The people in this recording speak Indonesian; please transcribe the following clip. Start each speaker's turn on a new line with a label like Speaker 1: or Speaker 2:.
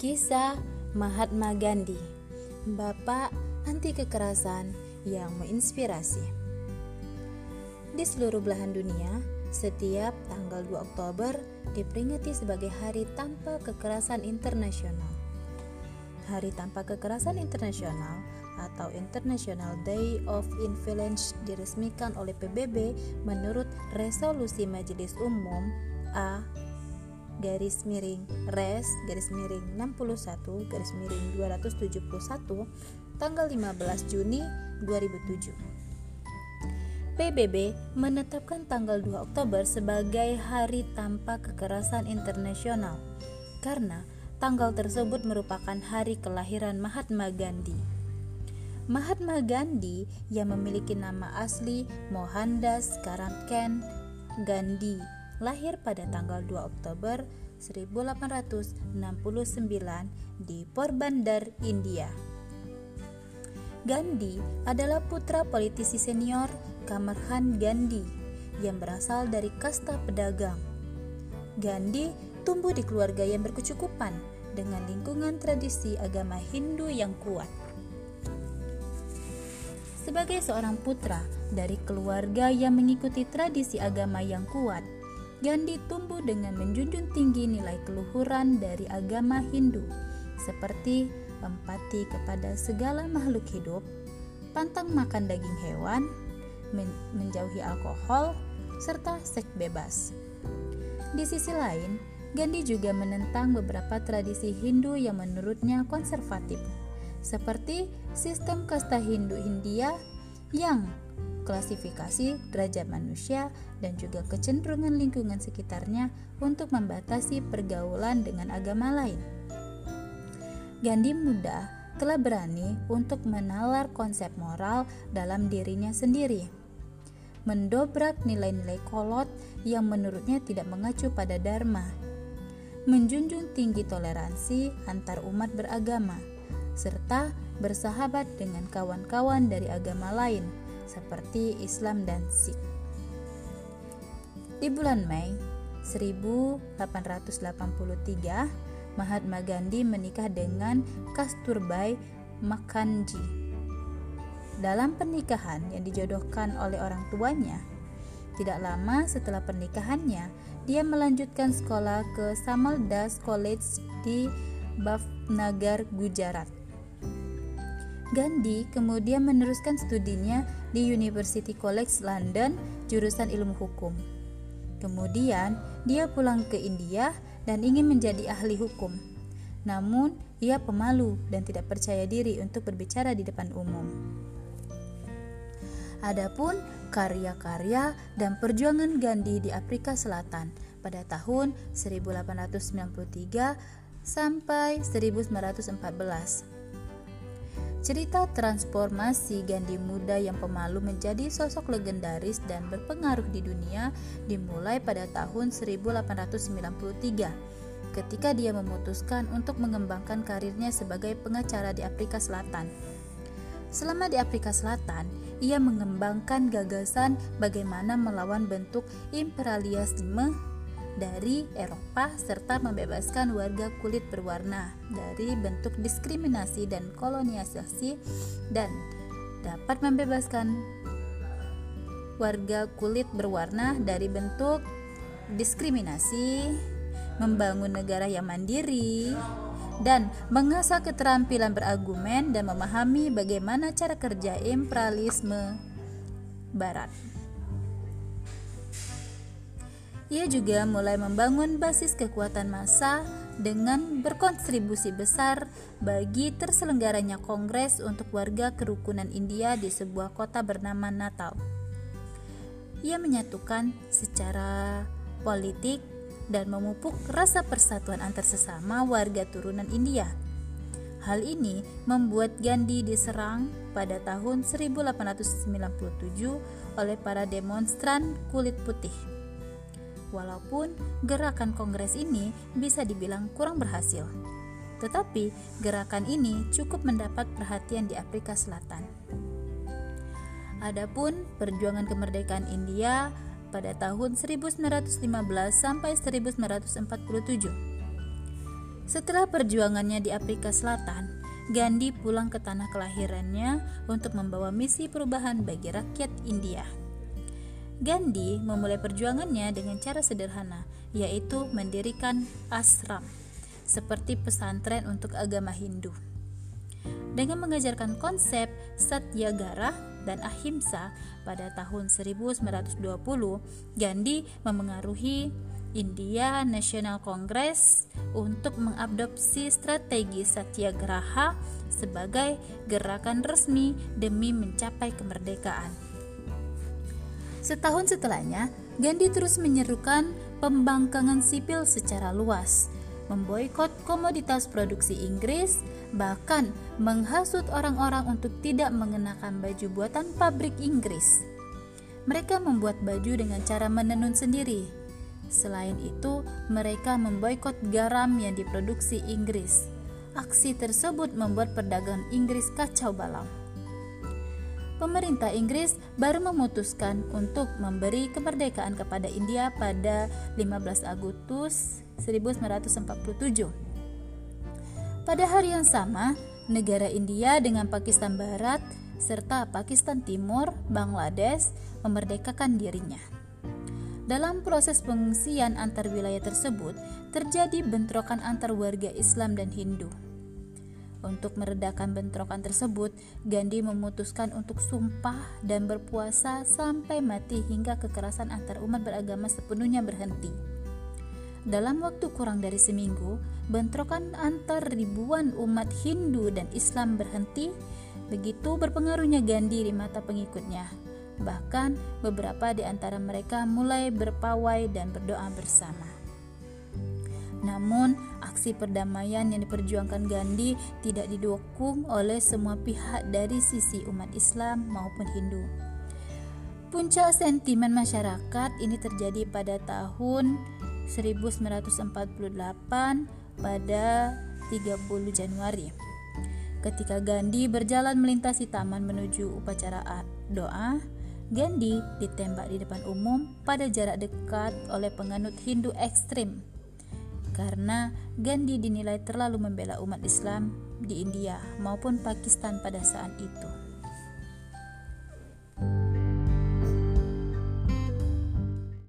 Speaker 1: Kisah Mahatma Gandhi Bapak anti kekerasan yang menginspirasi Di seluruh belahan dunia, setiap tanggal 2 Oktober diperingati sebagai Hari Tanpa Kekerasan Internasional. Hari Tanpa Kekerasan Internasional atau International Day of Inviolence diresmikan oleh PBB menurut resolusi Majelis Umum A garis miring res garis miring 61 garis miring 271 tanggal 15 Juni 2007 PBB menetapkan tanggal 2 Oktober sebagai Hari Tanpa Kekerasan Internasional karena tanggal tersebut merupakan hari kelahiran Mahatma Gandhi. Mahatma Gandhi yang memiliki nama asli Mohandas Karamchand Gandhi lahir pada tanggal 2 Oktober 1869 di Porbandar, India. Gandhi adalah putra politisi senior Kamarhan Gandhi yang berasal dari kasta pedagang. Gandhi tumbuh di keluarga yang berkecukupan dengan lingkungan tradisi agama Hindu yang kuat. Sebagai seorang putra dari keluarga yang mengikuti tradisi agama yang kuat, Gandhi tumbuh dengan menjunjung tinggi nilai keluhuran dari agama Hindu, seperti empati kepada segala makhluk hidup, pantang makan daging hewan, menjauhi alkohol, serta seks bebas. Di sisi lain, Gandhi juga menentang beberapa tradisi Hindu yang menurutnya konservatif, seperti sistem kasta Hindu India yang klasifikasi derajat manusia dan juga kecenderungan lingkungan sekitarnya untuk membatasi pergaulan dengan agama lain. Gandhi muda telah berani untuk menalar konsep moral dalam dirinya sendiri, mendobrak nilai-nilai kolot yang menurutnya tidak mengacu pada dharma, menjunjung tinggi toleransi antar umat beragama, serta bersahabat dengan kawan-kawan dari agama lain seperti Islam dan Sikh. Di bulan Mei 1883, Mahatma Gandhi menikah dengan Kasturbai Makhanji. Dalam pernikahan yang dijodohkan oleh orang tuanya, tidak lama setelah pernikahannya, dia melanjutkan sekolah ke Samaldas College di Bhavnagar, Gujarat. Gandhi kemudian meneruskan studinya di University College London, jurusan ilmu hukum. Kemudian, dia pulang ke India dan ingin menjadi ahli hukum. Namun, ia pemalu dan tidak percaya diri untuk berbicara di depan umum. Adapun karya-karya dan perjuangan Gandhi di Afrika Selatan pada tahun 1893 sampai 1914 Cerita transformasi Gandhi muda yang pemalu menjadi sosok legendaris dan berpengaruh di dunia dimulai pada tahun 1893 ketika dia memutuskan untuk mengembangkan karirnya sebagai pengacara di Afrika Selatan. Selama di Afrika Selatan, ia mengembangkan gagasan bagaimana melawan bentuk imperialisme dari Eropa serta membebaskan warga kulit berwarna dari bentuk diskriminasi dan kolonialisasi dan dapat membebaskan warga kulit berwarna dari bentuk diskriminasi, membangun negara yang mandiri, dan mengasah keterampilan berargumen dan memahami bagaimana cara kerja imperialisme Barat. Ia juga mulai membangun basis kekuatan massa dengan berkontribusi besar bagi terselenggaranya kongres untuk warga kerukunan India di sebuah kota bernama Natal. Ia menyatukan secara politik dan memupuk rasa persatuan antar sesama warga turunan India. Hal ini membuat Gandhi diserang pada tahun 1897 oleh para demonstran kulit putih. Walaupun gerakan kongres ini bisa dibilang kurang berhasil, tetapi gerakan ini cukup mendapat perhatian di Afrika Selatan. Adapun perjuangan kemerdekaan India pada tahun 1915 sampai 1947. Setelah perjuangannya di Afrika Selatan, Gandhi pulang ke tanah kelahirannya untuk membawa misi perubahan bagi rakyat India. Gandhi memulai perjuangannya dengan cara sederhana, yaitu mendirikan ashram, seperti pesantren untuk agama Hindu. Dengan mengajarkan konsep Satyagara dan Ahimsa pada tahun 1920, Gandhi memengaruhi India National Congress untuk mengadopsi strategi Satyagraha sebagai gerakan resmi demi mencapai kemerdekaan. Setahun setelahnya, Gandhi terus menyerukan pembangkangan sipil secara luas, memboikot komoditas produksi Inggris, bahkan menghasut orang-orang untuk tidak mengenakan baju buatan pabrik Inggris. Mereka membuat baju dengan cara menenun sendiri. Selain itu, mereka memboikot garam yang diproduksi Inggris. Aksi tersebut membuat perdagangan Inggris kacau balau pemerintah Inggris baru memutuskan untuk memberi kemerdekaan kepada India pada 15 Agustus 1947. Pada hari yang sama, negara India dengan Pakistan Barat serta Pakistan Timur, Bangladesh memerdekakan dirinya. Dalam proses pengungsian antar wilayah tersebut, terjadi bentrokan antar warga Islam dan Hindu. Untuk meredakan bentrokan tersebut, Gandhi memutuskan untuk sumpah dan berpuasa sampai mati hingga kekerasan antar umat beragama sepenuhnya berhenti. Dalam waktu kurang dari seminggu, bentrokan antar ribuan umat Hindu dan Islam berhenti. Begitu berpengaruhnya Gandhi di mata pengikutnya. Bahkan beberapa di antara mereka mulai berpawai dan berdoa bersama. Namun, aksi perdamaian yang diperjuangkan Gandhi tidak didukung oleh semua pihak dari sisi umat Islam maupun Hindu. Puncak sentimen masyarakat ini terjadi pada tahun 1948 pada 30 Januari. Ketika Gandhi berjalan melintasi taman menuju upacara doa, Gandhi ditembak di depan umum pada jarak dekat oleh penganut Hindu ekstrim karena Gandhi dinilai terlalu membela umat Islam di India maupun Pakistan pada saat itu.